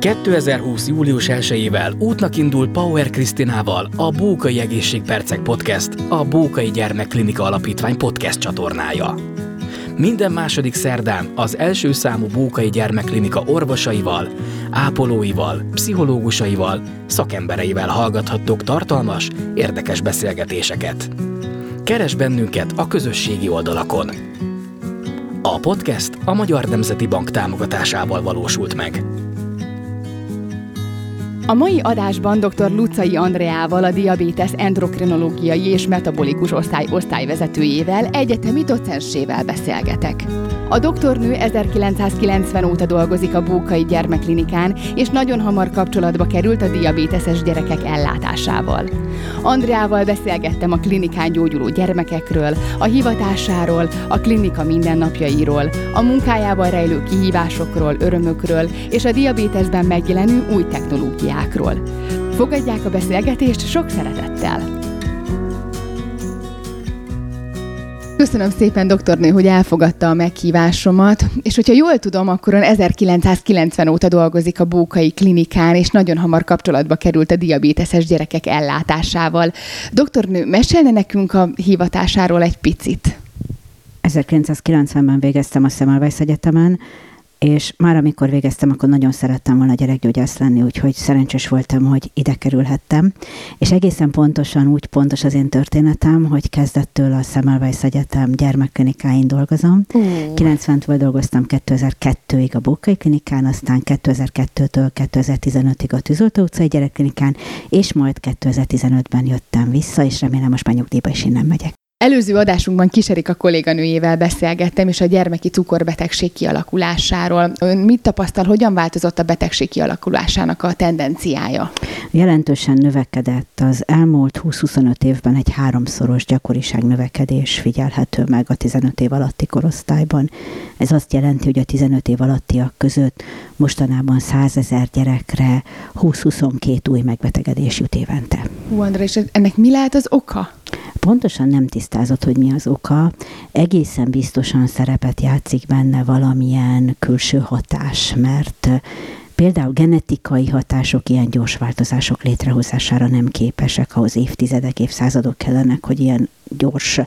2020. július 1-ével útnak indul Power Krisztinával a Bókai Egészségpercek Podcast, a Bókai Gyermekklinika Alapítvány podcast csatornája. Minden második szerdán az első számú Bókai Gyermekklinika orvosaival, ápolóival, pszichológusaival, szakembereivel hallgathattok tartalmas, érdekes beszélgetéseket. Keres bennünket a közösségi oldalakon. A podcast a Magyar Nemzeti Bank támogatásával valósult meg. A mai adásban dr. Lucai Andreával, a diabetes endokrinológiai és metabolikus osztály osztályvezetőjével, egyetemi docensével beszélgetek. A doktornő 1990 óta dolgozik a Bókai Gyermekklinikán, és nagyon hamar kapcsolatba került a diabéteses gyerekek ellátásával. Andreával beszélgettem a klinikán gyógyuló gyermekekről, a hivatásáról, a klinika mindennapjairól, a munkájában rejlő kihívásokról, örömökről és a diabétesben megjelenő új technológiákról. Fogadják a beszélgetést sok szeretettel! Köszönöm szépen, doktornő, hogy elfogadta a meghívásomat, és hogyha jól tudom, akkor ön 1990 óta dolgozik a Bókai Klinikán, és nagyon hamar kapcsolatba került a diabéteses gyerekek ellátásával. Doktornő, mesélne nekünk a hivatásáról egy picit? 1990-ben végeztem a Semmelweis Egyetemen, és már amikor végeztem, akkor nagyon szerettem volna gyerekgyógyász lenni, úgyhogy szerencsés voltam, hogy ide kerülhettem. És egészen pontosan úgy pontos az én történetem, hogy kezdettől a Semmelweis Egyetem gyermekklinikáin dolgozom. Uh. 90-től dolgoztam 2002-ig a Bókai Klinikán, aztán 2002-től 2015-ig a Tűzoltó utcai gyerekklinikán, és majd 2015-ben jöttem vissza, és remélem most már nyugdíjba is innen megyek. Előző adásunkban Kiserik a kolléganőjével beszélgettem, és a gyermeki cukorbetegség kialakulásáról. Ön mit tapasztal, hogyan változott a betegség kialakulásának a tendenciája? Jelentősen növekedett. Az elmúlt 20-25 évben egy háromszoros gyakoriság növekedés figyelhető meg a 15 év alatti korosztályban. Ez azt jelenti, hogy a 15 év alattiak között mostanában 100 ezer gyerekre 20-22 új megbetegedés jut évente. Hú, André, és ennek mi lehet az oka? Pontosan nem tisztázott, hogy mi az oka. Egészen biztosan szerepet játszik benne valamilyen külső hatás, mert például genetikai hatások ilyen gyors változások létrehozására nem képesek, ahhoz évtizedek, évszázadok kellenek, hogy ilyen gyors,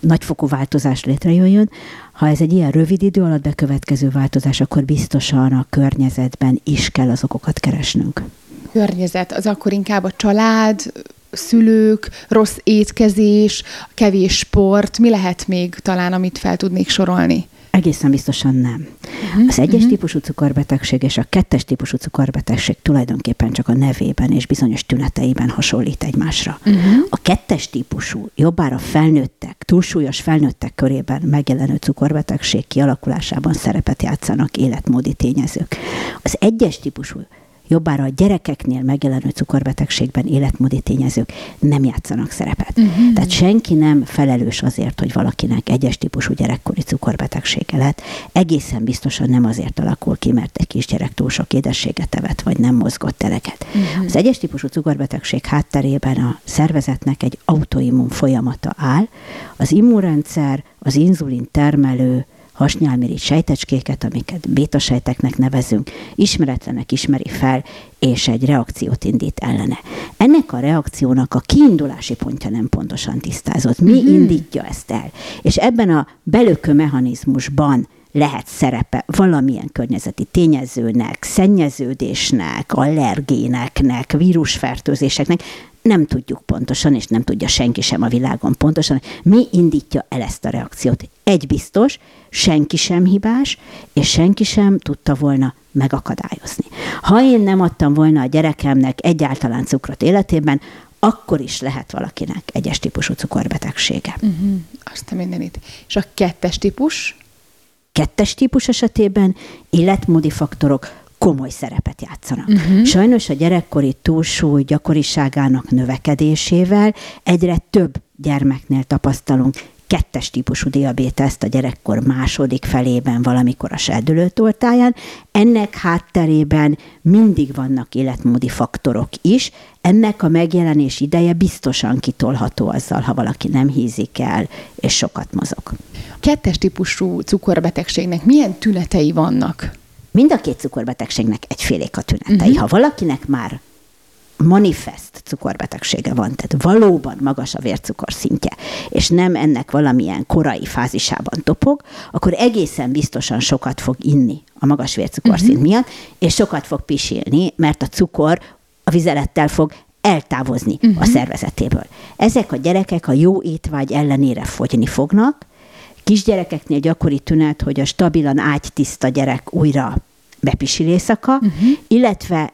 nagyfokú változás létrejöjjön. Ha ez egy ilyen rövid idő alatt bekövetkező változás, akkor biztosan a környezetben is kell az okokat keresnünk. Környezet, az akkor inkább a család, szülők, rossz étkezés, kevés sport, mi lehet még talán, amit fel tudnék sorolni? Egészen biztosan nem. Uh-huh, az egyes uh-huh. típusú cukorbetegség és a kettes típusú cukorbetegség tulajdonképpen csak a nevében és bizonyos tüneteiben hasonlít egymásra. Uh-huh. A kettes típusú, jobbára felnőttek, túlsúlyos felnőttek körében megjelenő cukorbetegség kialakulásában szerepet játszanak életmódi tényezők. Az egyes típusú jobbára a gyerekeknél megjelenő cukorbetegségben életmódi tényezők nem játszanak szerepet. Uh-huh. Tehát senki nem felelős azért, hogy valakinek egyes típusú gyerekkori cukorbetegsége lett. Egészen biztosan nem azért alakul ki, mert egy kisgyerek túl sok édességet evett, vagy nem mozgott eleget. Uh-huh. Az egyes típusú cukorbetegség hátterében a szervezetnek egy autoimmun folyamata áll. Az immunrendszer, az inzulin termelő hasnyálmirigy sejtecskéket, amiket bétasejteknek nevezünk, ismeretlenek ismeri fel, és egy reakciót indít ellene. Ennek a reakciónak a kiindulási pontja nem pontosan tisztázott. Mi uh-huh. indítja ezt el? És ebben a belökő mechanizmusban lehet szerepe valamilyen környezeti tényezőnek, szennyeződésnek, allergéneknek, vírusfertőzéseknek, nem tudjuk pontosan, és nem tudja senki sem a világon pontosan, mi indítja el ezt a reakciót. Egy biztos, senki sem hibás, és senki sem tudta volna megakadályozni. Ha én nem adtam volna a gyerekemnek egyáltalán cukrot életében, akkor is lehet valakinek egyes típusú cukorbetegsége. Uh-huh. Azt a mindenit. És a kettes típus? Kettes típus esetében életmódi faktorok komoly szerepet játszanak. Uh-huh. Sajnos a gyerekkori túlsúly gyakoriságának növekedésével egyre több gyermeknél tapasztalunk kettes típusú diabéteszt a gyerekkor második felében, valamikor a serdülőtortáján. Ennek hátterében mindig vannak életmódi faktorok is. Ennek a megjelenés ideje biztosan kitolható azzal, ha valaki nem hízik el, és sokat mozog. Kettes típusú cukorbetegségnek milyen tünetei vannak? Mind a két cukorbetegségnek egyfélék a tünetei. Uh-huh. Ha valakinek már manifest cukorbetegsége van, tehát valóban magas a vércukor szintje, és nem ennek valamilyen korai fázisában topog, akkor egészen biztosan sokat fog inni a magas vércukorszint uh-huh. miatt, és sokat fog pisilni, mert a cukor a vizelettel fog eltávozni uh-huh. a szervezetéből. Ezek a gyerekek a jó étvágy ellenére fogyni fognak, kisgyerekeknél gyakori tünet, hogy a stabilan ágytiszta gyerek újra bepisil éjszaka, uh-huh. illetve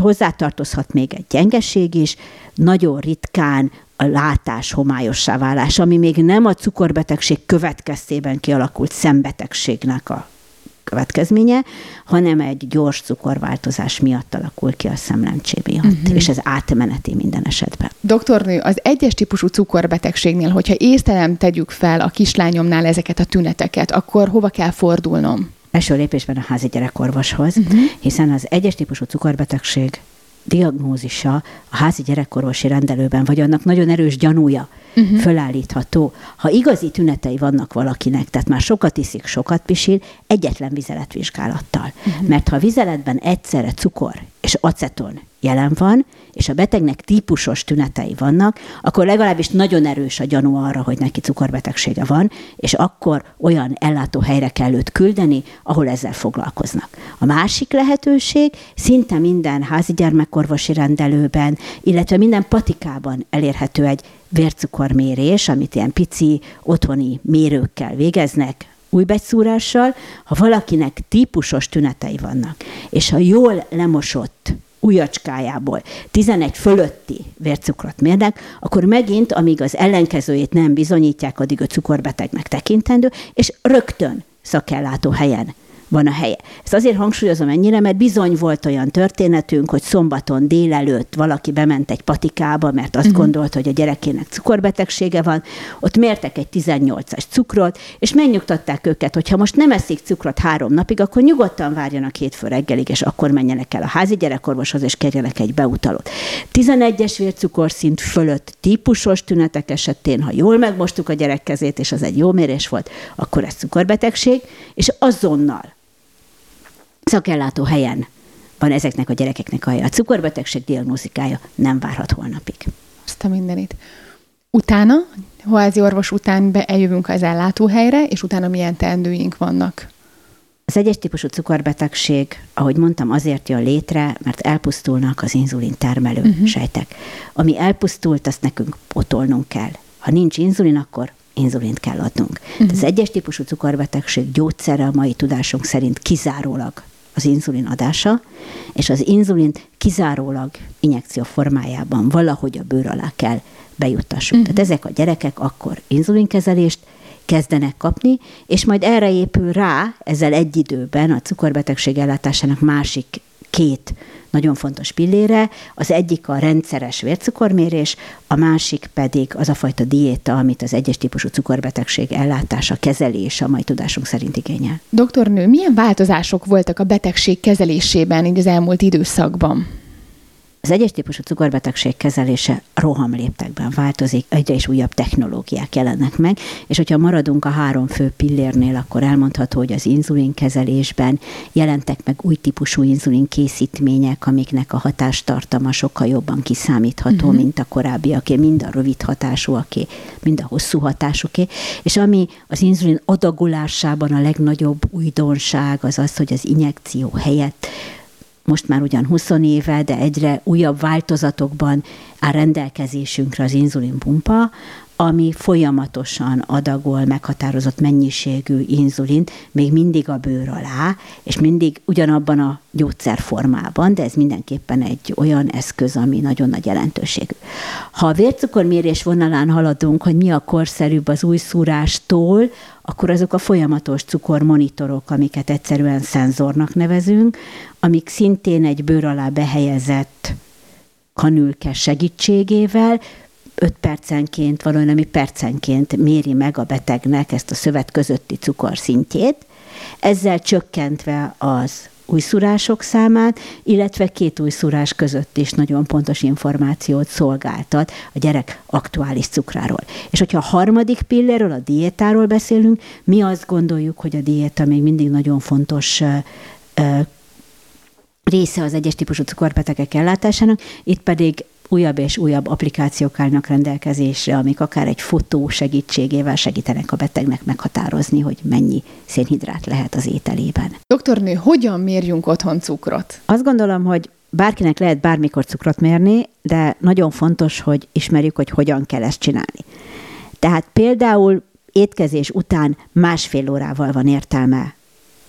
hozzátartozhat még egy gyengeség is, nagyon ritkán a látás homályossá válás, ami még nem a cukorbetegség következtében kialakult szembetegségnek a következménye, hanem egy gyors cukorváltozás miatt alakul ki a szemlemcsé miatt, uh-huh. és ez átmeneti minden esetben. Doktornő, az egyes típusú cukorbetegségnél, hogyha észtelem tegyük fel a kislányomnál ezeket a tüneteket, akkor hova kell fordulnom? első lépésben a házi gyerekorvoshoz, uh-huh. hiszen az egyes típusú cukorbetegség diagnózisa a házi gyerekorvosi rendelőben, vagy annak nagyon erős gyanúja uh-huh. fölállítható. Ha igazi tünetei vannak valakinek, tehát már sokat iszik, sokat pisil, egyetlen vizeletvizsgálattal. Uh-huh. Mert ha a vizeletben egyszerre cukor és aceton jelen van, és a betegnek típusos tünetei vannak, akkor legalábbis nagyon erős a gyanú arra, hogy neki cukorbetegsége van, és akkor olyan ellátóhelyre kell őt küldeni, ahol ezzel foglalkoznak. A másik lehetőség szinte minden házi gyermekorvosi rendelőben, illetve minden patikában elérhető egy vércukormérés, amit ilyen pici otthoni mérőkkel végeznek, újbegyszúrással, ha valakinek típusos tünetei vannak, és ha jól lemosott ujjacskájából. 11 fölötti vércukrot mérnek, akkor megint, amíg az ellenkezőjét nem bizonyítják, addig a cukorbetegnek tekintendő, és rögtön szakellátó helyen van a helye. Ezt azért hangsúlyozom ennyire, mert bizony volt olyan történetünk, hogy szombaton délelőtt valaki bement egy patikába, mert azt uh-huh. gondolta, hogy a gyerekének cukorbetegsége van, ott mértek egy 18-as cukrot, és megnyugtatták őket, hogy ha most nem eszik cukrot három napig, akkor nyugodtan várjanak hétfő reggelig, és akkor menjenek el a házi gyerekorvoshoz, és kérjenek egy beutalót. 11-es vércukorszint fölött típusos tünetek esetén, ha jól megmostuk a gyerek kezét, és az egy jó mérés volt, akkor ez cukorbetegség, és azonnal szakellátó helyen van ezeknek a gyerekeknek a, a cukorbetegség diagnosztikája, nem várhat holnapig. Azt a mindenit. Utána, házi orvos után eljövünk az ellátóhelyre, és utána milyen teendőink vannak? Az egyes típusú cukorbetegség, ahogy mondtam, azért jön létre, mert elpusztulnak az inzulin termelő uh-huh. sejtek. Ami elpusztult, azt nekünk potolnunk kell. Ha nincs inzulin, akkor inzulint kell adnunk. Uh-huh. Az egyes típusú cukorbetegség gyógyszere a mai tudásunk szerint kizárólag az inzulin adása, és az inzulint kizárólag injekció formájában valahogy a bőr alá kell bejuttassuk. Uh-huh. Tehát ezek a gyerekek akkor inzulinkezelést kezdenek kapni, és majd erre épül rá ezzel egy időben a cukorbetegség ellátásának másik két nagyon fontos pillére. Az egyik a rendszeres vércukormérés, a másik pedig az a fajta diéta, amit az egyes típusú cukorbetegség ellátása, kezelése a mai tudásunk szerint igényel. Doktornő, milyen változások voltak a betegség kezelésében így az elmúlt időszakban? Az egyes típusú cukorbetegség kezelése rohamléptekben változik, egyre is újabb technológiák jelennek meg, és hogyha maradunk a három fő pillérnél, akkor elmondható, hogy az inzulin kezelésben jelentek meg új típusú inzulin készítmények, amiknek a hatástartama sokkal jobban kiszámítható, uh-huh. mint a korábbiaké, mind a rövid hatásúaké, mind a hosszú hatásúké, és ami az inzulin adagolásában a legnagyobb újdonság az az, hogy az injekció helyett most már ugyan 20 éve, de egyre újabb változatokban áll rendelkezésünkre az inzulinpumpa, ami folyamatosan adagol meghatározott mennyiségű inzulint, még mindig a bőr alá, és mindig ugyanabban a gyógyszerformában, de ez mindenképpen egy olyan eszköz, ami nagyon nagy jelentőségű. Ha a vércukormérés vonalán haladunk, hogy mi a korszerűbb az új szúrástól, akkor azok a folyamatos cukormonitorok, amiket egyszerűen szenzornak nevezünk, amik szintén egy bőr alá behelyezett kanülke segítségével 5 percenként, valami percenként méri meg a betegnek ezt a szövet közötti cukorszintjét, ezzel csökkentve az újszurások számát, illetve két újszurás között is nagyon pontos információt szolgáltat a gyerek aktuális cukráról. És hogyha a harmadik pilléről, a diétáról beszélünk, mi azt gondoljuk, hogy a diéta még mindig nagyon fontos része az egyes típusú cukorbetegek ellátásának, itt pedig újabb és újabb applikációk állnak rendelkezésre, amik akár egy fotó segítségével segítenek a betegnek meghatározni, hogy mennyi szénhidrát lehet az ételében. Doktornő, hogyan mérjünk otthon cukrot? Azt gondolom, hogy bárkinek lehet bármikor cukrot mérni, de nagyon fontos, hogy ismerjük, hogy hogyan kell ezt csinálni. Tehát például étkezés után másfél órával van értelme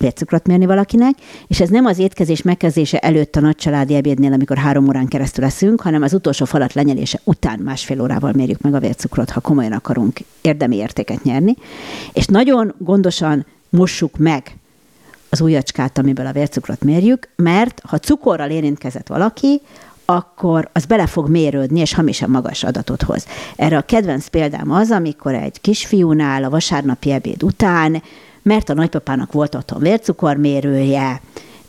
vércukrot mérni valakinek, és ez nem az étkezés megkezdése előtt a nagy családi ebédnél, amikor három órán keresztül leszünk, hanem az utolsó falat lenyelése után másfél órával mérjük meg a vércukrot, ha komolyan akarunk érdemi értéket nyerni. És nagyon gondosan mossuk meg az ujjacskát, amiből a vércukrot mérjük, mert ha cukorral érintkezett valaki, akkor az bele fog mérődni, és hamisan magas adatot hoz. Erre a kedvenc példám az, amikor egy kisfiúnál a vasárnapi ebéd után mert a nagypapának volt otthon vércukormérője,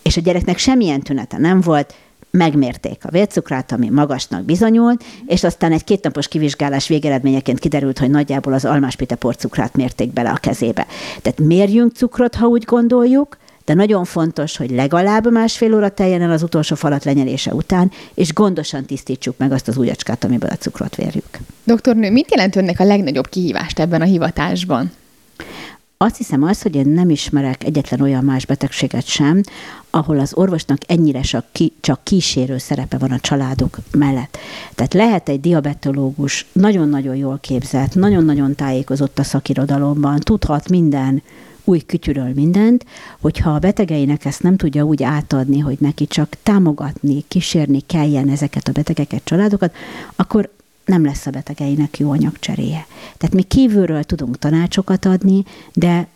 és a gyereknek semmilyen tünete nem volt, megmérték a vércukrát, ami magasnak bizonyult, és aztán egy kétnapos kivizsgálás végeredményeként kiderült, hogy nagyjából az almáspite porcukrát mérték bele a kezébe. Tehát mérjünk cukrot, ha úgy gondoljuk, de nagyon fontos, hogy legalább másfél óra teljen el az utolsó falat lenyelése után, és gondosan tisztítsuk meg azt az ujjacskát, amiből a cukrot vérjük. Doktornő, mit jelent önnek a legnagyobb kihívást ebben a hivatásban? Azt hiszem az, hogy én nem ismerek egyetlen olyan más betegséget sem, ahol az orvosnak ennyire csak, ki, csak kísérő szerepe van a családok mellett. Tehát lehet egy diabetológus nagyon-nagyon jól képzett, nagyon-nagyon tájékozott a szakirodalomban, tudhat minden új kütyűről mindent, hogyha a betegeinek ezt nem tudja úgy átadni, hogy neki csak támogatni, kísérni kelljen ezeket a betegeket, családokat, akkor nem lesz a betegeinek jó anyagcseréje. Tehát mi kívülről tudunk tanácsokat adni, de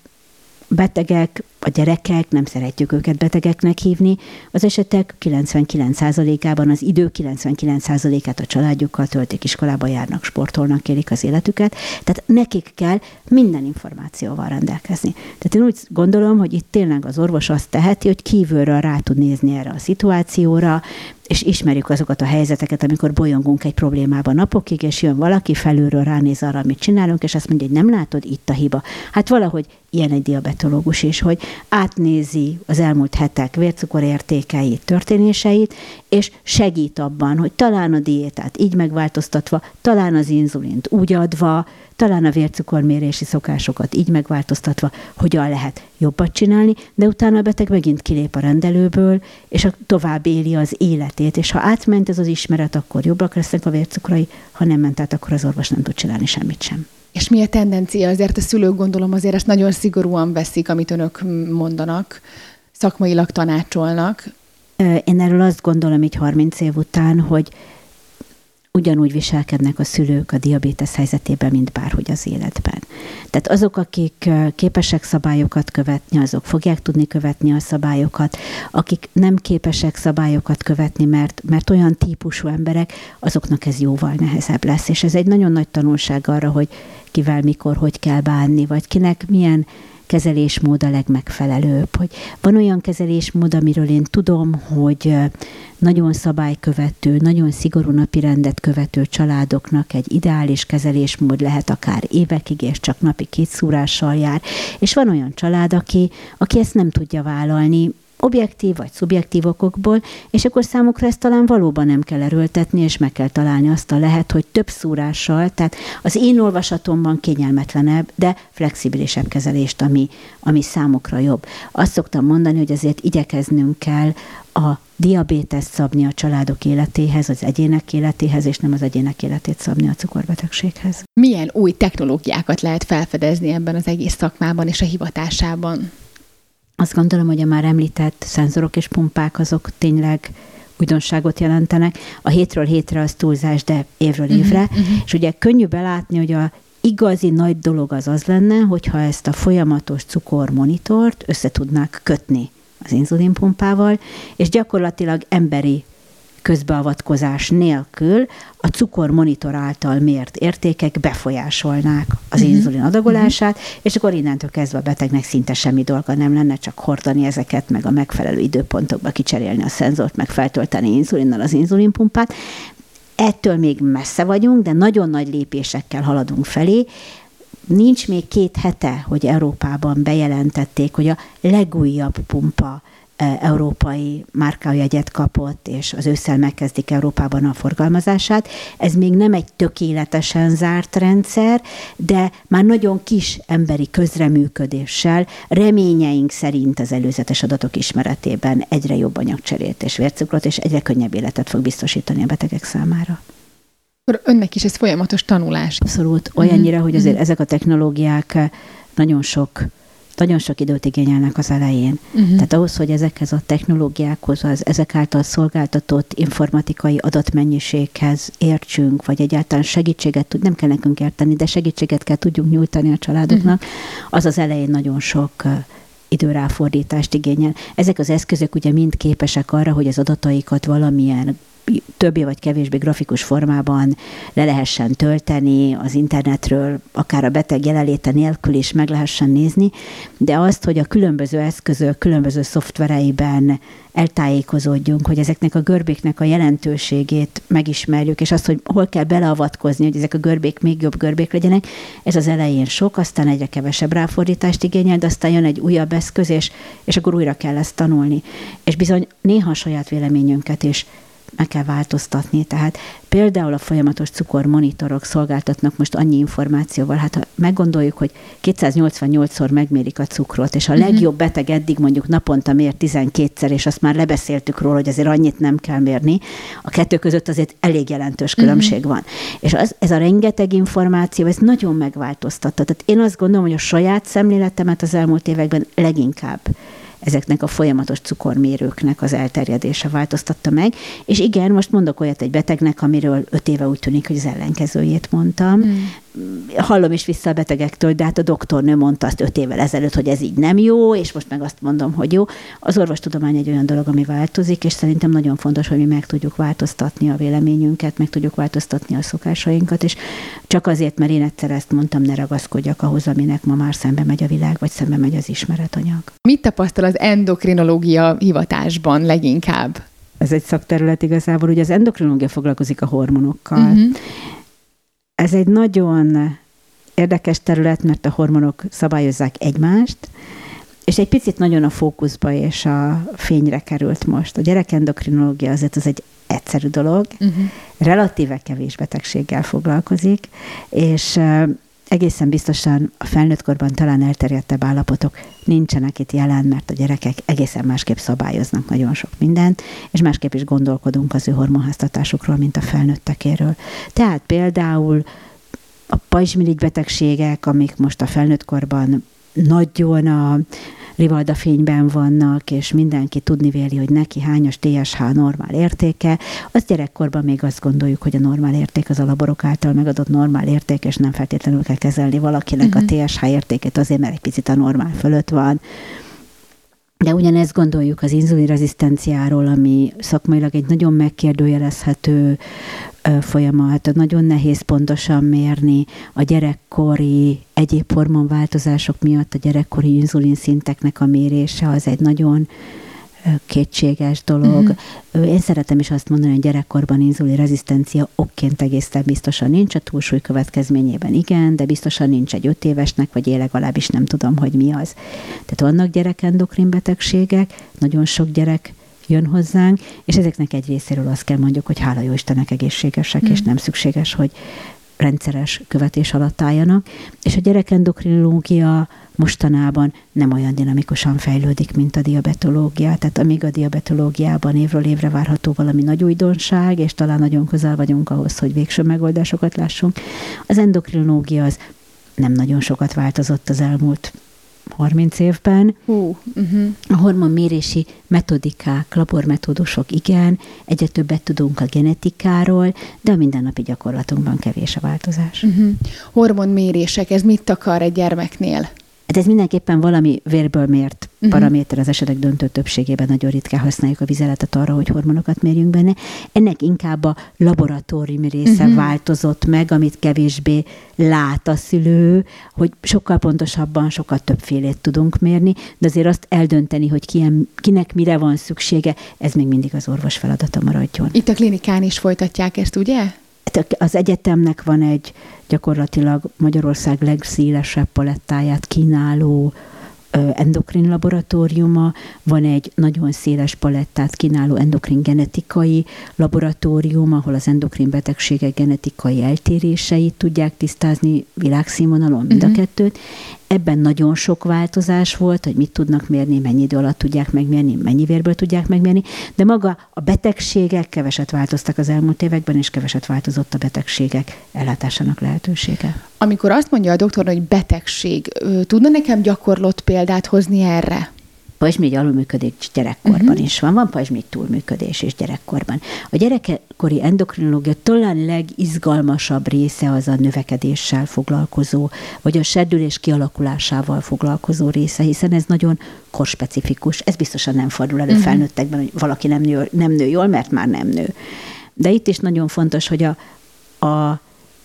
betegek, a gyerekek, nem szeretjük őket betegeknek hívni, az esetek 99%-ában az idő 99%-át a családjukkal töltik, iskolába járnak, sportolnak, élik az életüket, tehát nekik kell minden információval rendelkezni. Tehát én úgy gondolom, hogy itt tényleg az orvos azt teheti, hogy kívülről rá tud nézni erre a szituációra, és ismerjük azokat a helyzeteket, amikor bolyongunk egy problémában napokig, és jön valaki felülről ránéz arra, amit csinálunk, és azt mondja, hogy nem látod, itt a hiba. Hát valahogy ilyen egy diabetológus is, hogy átnézi az elmúlt hetek vércukorértékeit, történéseit, és segít abban, hogy talán a diétát így megváltoztatva, talán az inzulint úgy adva, talán a vércukormérési szokásokat így megváltoztatva, hogyan lehet jobbat csinálni, de utána a beteg megint kilép a rendelőből, és a tovább éli az életét, és ha átment ez az ismeret, akkor jobbak lesznek a vércukrai, ha nem ment át, akkor az orvos nem tud csinálni semmit sem. És mi a tendencia? Azért a szülők gondolom azért ezt nagyon szigorúan veszik, amit önök mondanak, szakmailag tanácsolnak. Én erről azt gondolom így 30 év után, hogy ugyanúgy viselkednek a szülők a diabétesz helyzetében, mint bárhogy az életben. Tehát azok, akik képesek szabályokat követni, azok fogják tudni követni a szabályokat, akik nem képesek szabályokat követni, mert, mert olyan típusú emberek, azoknak ez jóval nehezebb lesz. És ez egy nagyon nagy tanulság arra, hogy kivel, mikor, hogy kell bánni, vagy kinek milyen kezelésmód a legmegfelelőbb. Hogy van olyan kezelésmód, amiről én tudom, hogy nagyon szabálykövető, nagyon szigorú napi rendet követő családoknak egy ideális kezelésmód lehet akár évekig, és csak napi két szúrással jár. És van olyan család, aki, aki ezt nem tudja vállalni, objektív vagy szubjektív okokból, és akkor számukra ezt talán valóban nem kell erőltetni, és meg kell találni azt a lehet, hogy több szúrással, tehát az én olvasatomban kényelmetlenebb, de flexibilisebb kezelést, ami, ami számukra jobb. Azt szoktam mondani, hogy azért igyekeznünk kell a diabétest szabni a családok életéhez, az egyének életéhez, és nem az egyének életét szabni a cukorbetegséghez. Milyen új technológiákat lehet felfedezni ebben az egész szakmában és a hivatásában? Azt gondolom, hogy a már említett szenzorok és pumpák azok tényleg újdonságot jelentenek. A hétről hétre az túlzás, de évről évre. Uh-huh, uh-huh. És ugye könnyű belátni, hogy a igazi nagy dolog az az lenne, hogyha ezt a folyamatos cukormonitort össze tudnák kötni az inzulinpumpával, és gyakorlatilag emberi közbeavatkozás nélkül a cukormonitor által mért értékek befolyásolnák az uh-huh. inzulin adagolását, uh-huh. és akkor innentől kezdve a betegnek szinte semmi dolga nem lenne, csak hordani ezeket, meg a megfelelő időpontokba kicserélni a szenzort, meg feltölteni inzulinnal az inzulinpumpát. Ettől még messze vagyunk, de nagyon nagy lépésekkel haladunk felé. Nincs még két hete, hogy Európában bejelentették, hogy a legújabb pumpa európai márkajegyet kapott, és az ősszel megkezdik Európában a forgalmazását. Ez még nem egy tökéletesen zárt rendszer, de már nagyon kis emberi közreműködéssel reményeink szerint az előzetes adatok ismeretében egyre jobb anyagcserét és vércukrot, és egyre könnyebb életet fog biztosítani a betegek számára. Önnek is ez folyamatos tanulás. Abszolút. Olyannyira, mm-hmm. hogy azért mm-hmm. ezek a technológiák nagyon sok nagyon sok időt igényelnek az elején. Uh-huh. Tehát ahhoz, hogy ezekhez a technológiákhoz, az ezek által szolgáltatott informatikai adatmennyiséghez értsünk, vagy egyáltalán segítséget, nem kell nekünk érteni, de segítséget kell tudjunk nyújtani a családoknak, uh-huh. az az elején nagyon sok időráfordítást igényel. Ezek az eszközök ugye mind képesek arra, hogy az adataikat valamilyen többé vagy kevésbé grafikus formában le lehessen tölteni az internetről, akár a beteg jelenléte nélkül is meg lehessen nézni, de azt, hogy a különböző eszközök, különböző szoftvereiben eltájékozódjunk, hogy ezeknek a görbéknek a jelentőségét megismerjük, és azt, hogy hol kell beleavatkozni, hogy ezek a görbék még jobb görbék legyenek, ez az elején sok, aztán egyre kevesebb ráfordítást igényel, de aztán jön egy újabb eszköz, és, és akkor újra kell ezt tanulni. És bizony néha a saját véleményünket is meg kell változtatni. Tehát például a folyamatos cukormonitorok szolgáltatnak most annyi információval, hát ha meggondoljuk, hogy 288-szor megmérik a cukrot, és a uh-huh. legjobb beteg eddig mondjuk naponta mér 12-szer, és azt már lebeszéltük róla, hogy azért annyit nem kell mérni, a kettő között azért elég jelentős mhm. különbség uh-huh. van. És az, ez a rengeteg információ, ez nagyon megváltoztatta. Tehát én azt gondolom, hogy a saját szemléletemet az elmúlt években leginkább ezeknek a folyamatos cukormérőknek az elterjedése változtatta meg. És igen, most mondok olyat egy betegnek, amiről öt éve úgy tűnik, hogy az ellenkezőjét mondtam. Mm hallom is vissza a betegektől, de hát a doktornő mondta azt öt évvel ezelőtt, hogy ez így nem jó, és most meg azt mondom, hogy jó. Az orvostudomány egy olyan dolog, ami változik, és szerintem nagyon fontos, hogy mi meg tudjuk változtatni a véleményünket, meg tudjuk változtatni a szokásainkat, és csak azért, mert én egyszer ezt mondtam, ne ragaszkodjak ahhoz, aminek ma már szembe megy a világ, vagy szembe megy az ismeretanyag. Mit tapasztal az endokrinológia hivatásban leginkább? Ez egy szakterület igazából, ugye az endokrinológia foglalkozik a hormonokkal, uh-huh ez egy nagyon érdekes terület, mert a hormonok szabályozzák egymást, és egy picit nagyon a fókuszba és a fényre került most. A gyerekendokrinológia azért az egy egyszerű dolog, uh-huh. relatíve kevés betegséggel foglalkozik, és egészen biztosan a felnőtt korban talán elterjedtebb állapotok nincsenek itt jelen, mert a gyerekek egészen másképp szabályoznak nagyon sok mindent, és másképp is gondolkodunk az ő hormonháztatásukról, mint a felnőttekéről. Tehát például a pajzsmirigy betegségek, amik most a felnőtt korban nagyon a rivalda fényben vannak, és mindenki tudni véli, hogy neki hányos TSH normál értéke, az gyerekkorban még azt gondoljuk, hogy a normál érték az a laborok által megadott normál érték, és nem feltétlenül kell kezelni valakinek uh-huh. a TSH értéket azért, mert egy picit a normál fölött van. De ugyanezt gondoljuk az inzulinrezisztenciáról, ami szakmailag egy nagyon megkérdőjelezhető folyamat, nagyon nehéz pontosan mérni a gyerekkori egyéb hormonváltozások miatt a gyerekkori inzulinszinteknek a mérése. Az egy nagyon kétséges dolog. Uh-huh. Én szeretem is azt mondani, hogy gyerekkorban inzulin rezisztencia okként egészen biztosan nincs, a túlsúly következményében igen, de biztosan nincs egy öt évesnek, vagy én legalábbis nem tudom, hogy mi az. Tehát vannak gyerekendokrin betegségek, nagyon sok gyerek jön hozzánk, és ezeknek egy részéről azt kell mondjuk, hogy hála jó Istennek egészségesek, mm. és nem szükséges, hogy rendszeres követés alatt álljanak, és a gyerekendokrinológia mostanában nem olyan dinamikusan fejlődik, mint a diabetológia. Tehát amíg a diabetológiában évről évre várható valami nagy újdonság, és talán nagyon közel vagyunk ahhoz, hogy végső megoldásokat lássunk, az endokrinológia az nem nagyon sokat változott az elmúlt 30 évben. Uh, uh-huh. A hormonmérési metodikák, labormetódusok igen, egyre többet tudunk a genetikáról, de a mindennapi gyakorlatunkban kevés a változás. Uh-huh. Hormonmérések, ez mit akar egy gyermeknél? Hát ez mindenképpen valami vérből mért uh-huh. paraméter az esetek döntő többségében nagyon ritkán használjuk a vizeletet arra, hogy hormonokat mérjünk benne. Ennek inkább a laboratórium része uh-huh. változott meg, amit kevésbé lát a szülő, hogy sokkal pontosabban, sokkal többfélét tudunk mérni, de azért azt eldönteni, hogy kien, kinek mire van szüksége, ez még mindig az orvos feladata maradjon. Itt a klinikán is folytatják ezt, ugye? Az egyetemnek van egy gyakorlatilag Magyarország legszélesebb palettáját kínáló endokrin laboratóriuma, van egy nagyon széles palettát kínáló endokrin genetikai laboratórium, ahol az endokrin betegségek genetikai eltéréseit tudják tisztázni világszínvonalon mind uh-huh. a kettőt. Ebben nagyon sok változás volt, hogy mit tudnak mérni, mennyi idő alatt tudják megmérni, mennyi vérből tudják megmérni, de maga a betegségek keveset változtak az elmúlt években, és keveset változott a betegségek ellátásának lehetősége. Amikor azt mondja a doktor, hogy betegség, tudna nekem gyakorlott példát hozni erre? Pajzsmirigy alulműködés gyerekkorban uh-huh. is van, van pajzsmirigy túlműködés is gyerekkorban. A gyerekkori endokrinológia talán legizgalmasabb része az a növekedéssel foglalkozó, vagy a serdülés kialakulásával foglalkozó része, hiszen ez nagyon korspecifikus. Ez biztosan nem fordul elő uh-huh. felnőttekben, hogy valaki nem nő, nem nő jól, mert már nem nő. De itt is nagyon fontos, hogy a, a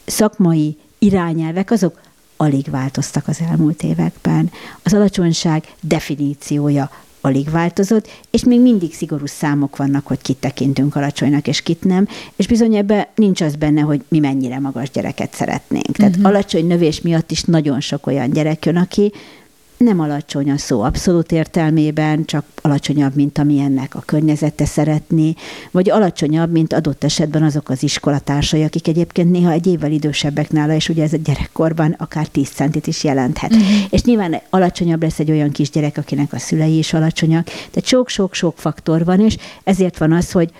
szakmai irányelvek azok alig változtak az elmúlt években. Az alacsonyság definíciója alig változott, és még mindig szigorú számok vannak, hogy kit tekintünk alacsonynak, és kit nem, és bizony ebben nincs az benne, hogy mi mennyire magas gyereket szeretnénk. Tehát uh-huh. alacsony növés miatt is nagyon sok olyan gyerek jön, aki nem alacsony a szó abszolút értelmében, csak alacsonyabb, mint amilyennek a környezete szeretné, vagy alacsonyabb, mint adott esetben azok az iskolatársai, akik egyébként néha egy évvel idősebbek nála, és ugye ez a gyerekkorban akár 10 centit is jelenthet. Uh-huh. És nyilván alacsonyabb lesz egy olyan kisgyerek, akinek a szülei is alacsonyak. Tehát sok-sok-sok faktor van, és ezért van az, hogy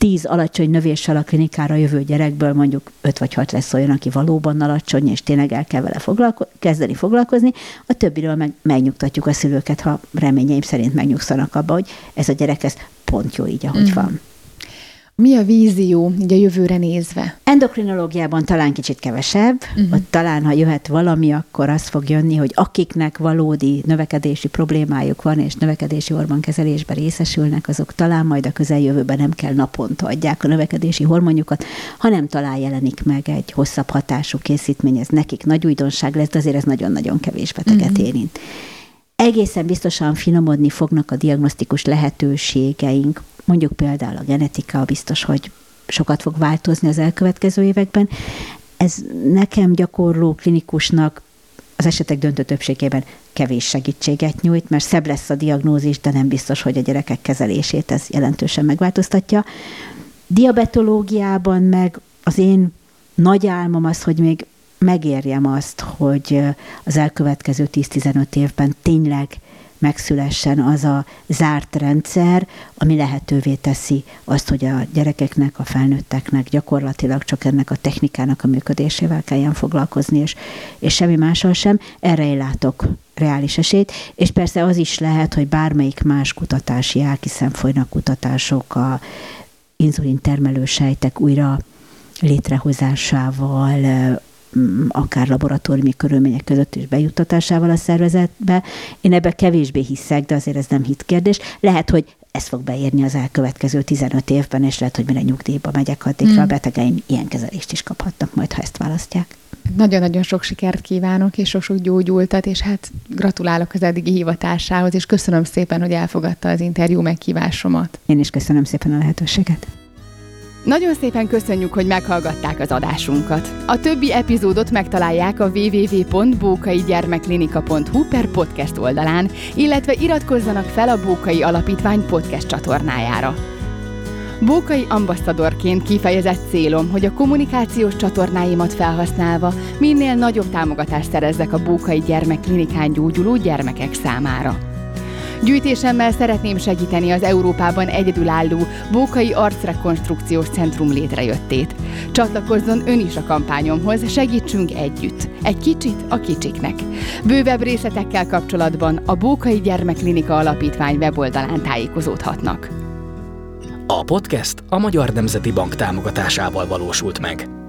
tíz alacsony növéssel a klinikára jövő gyerekből mondjuk öt vagy hat lesz olyan, aki valóban alacsony, és tényleg el kell vele foglalko- kezdeni foglalkozni, a többiről meg megnyugtatjuk a szülőket, ha reményeim szerint megnyugszanak abba, hogy ez a gyerek ez pont jó így, ahogy mm. van. Mi a vízió így a jövőre nézve? Endokrinológiában talán kicsit kevesebb, uh-huh. ott talán, ha jöhet valami, akkor az fog jönni, hogy akiknek valódi növekedési problémájuk van, és növekedési hormonkezelésben részesülnek, azok talán majd a közeljövőben nem kell naponta adják a növekedési hormonjukat, hanem talán jelenik meg egy hosszabb hatású készítmény, ez nekik nagy újdonság lesz, de azért ez nagyon-nagyon kevés beteget uh-huh. érint egészen biztosan finomodni fognak a diagnosztikus lehetőségeink, mondjuk például a genetika biztos, hogy sokat fog változni az elkövetkező években. Ez nekem gyakorló klinikusnak az esetek döntő többségében kevés segítséget nyújt, mert szebb lesz a diagnózis, de nem biztos, hogy a gyerekek kezelését ez jelentősen megváltoztatja. Diabetológiában meg az én nagy álmom az, hogy még megérjem azt, hogy az elkövetkező 10-15 évben tényleg megszülessen az a zárt rendszer, ami lehetővé teszi azt, hogy a gyerekeknek, a felnőtteknek gyakorlatilag csak ennek a technikának a működésével kelljen foglalkozni, és, és semmi mással sem. Erre én látok reális esélyt, és persze az is lehet, hogy bármelyik más kutatási ág, hiszen folynak kutatások a inzulin termelő sejtek újra létrehozásával, akár laboratóriumi körülmények között is bejuttatásával a szervezetbe. Én ebbe kevésbé hiszek, de azért ez nem hit kérdés. Lehet, hogy ez fog beérni az elkövetkező 15 évben, és lehet, hogy mire nyugdíjba megyek, addigra hmm. a betegeim ilyen kezelést is kaphatnak majd, ha ezt választják. Nagyon-nagyon sok sikert kívánok, és sok-sok gyógyultat, és hát gratulálok az eddigi hivatásához, és köszönöm szépen, hogy elfogadta az interjú meghívásomat. Én is köszönöm szépen a lehetőséget. Nagyon szépen köszönjük, hogy meghallgatták az adásunkat. A többi epizódot megtalálják a www.bókaigyermeklinika.hu per podcast oldalán, illetve iratkozzanak fel a Bókai Alapítvány podcast csatornájára. Bókai ambasszadorként kifejezett célom, hogy a kommunikációs csatornáimat felhasználva minél nagyobb támogatást szerezzek a Bókai Gyermekklinikán gyógyuló gyermekek számára. Gyűjtésemmel szeretném segíteni az Európában egyedülálló Bókai Arcrekonstrukciós Centrum létrejöttét. Csatlakozzon ön is a kampányomhoz, segítsünk együtt. Egy kicsit a kicsiknek. Bővebb részletekkel kapcsolatban a Bókai Gyermekklinika Alapítvány weboldalán tájékozódhatnak. A podcast a Magyar Nemzeti Bank támogatásával valósult meg.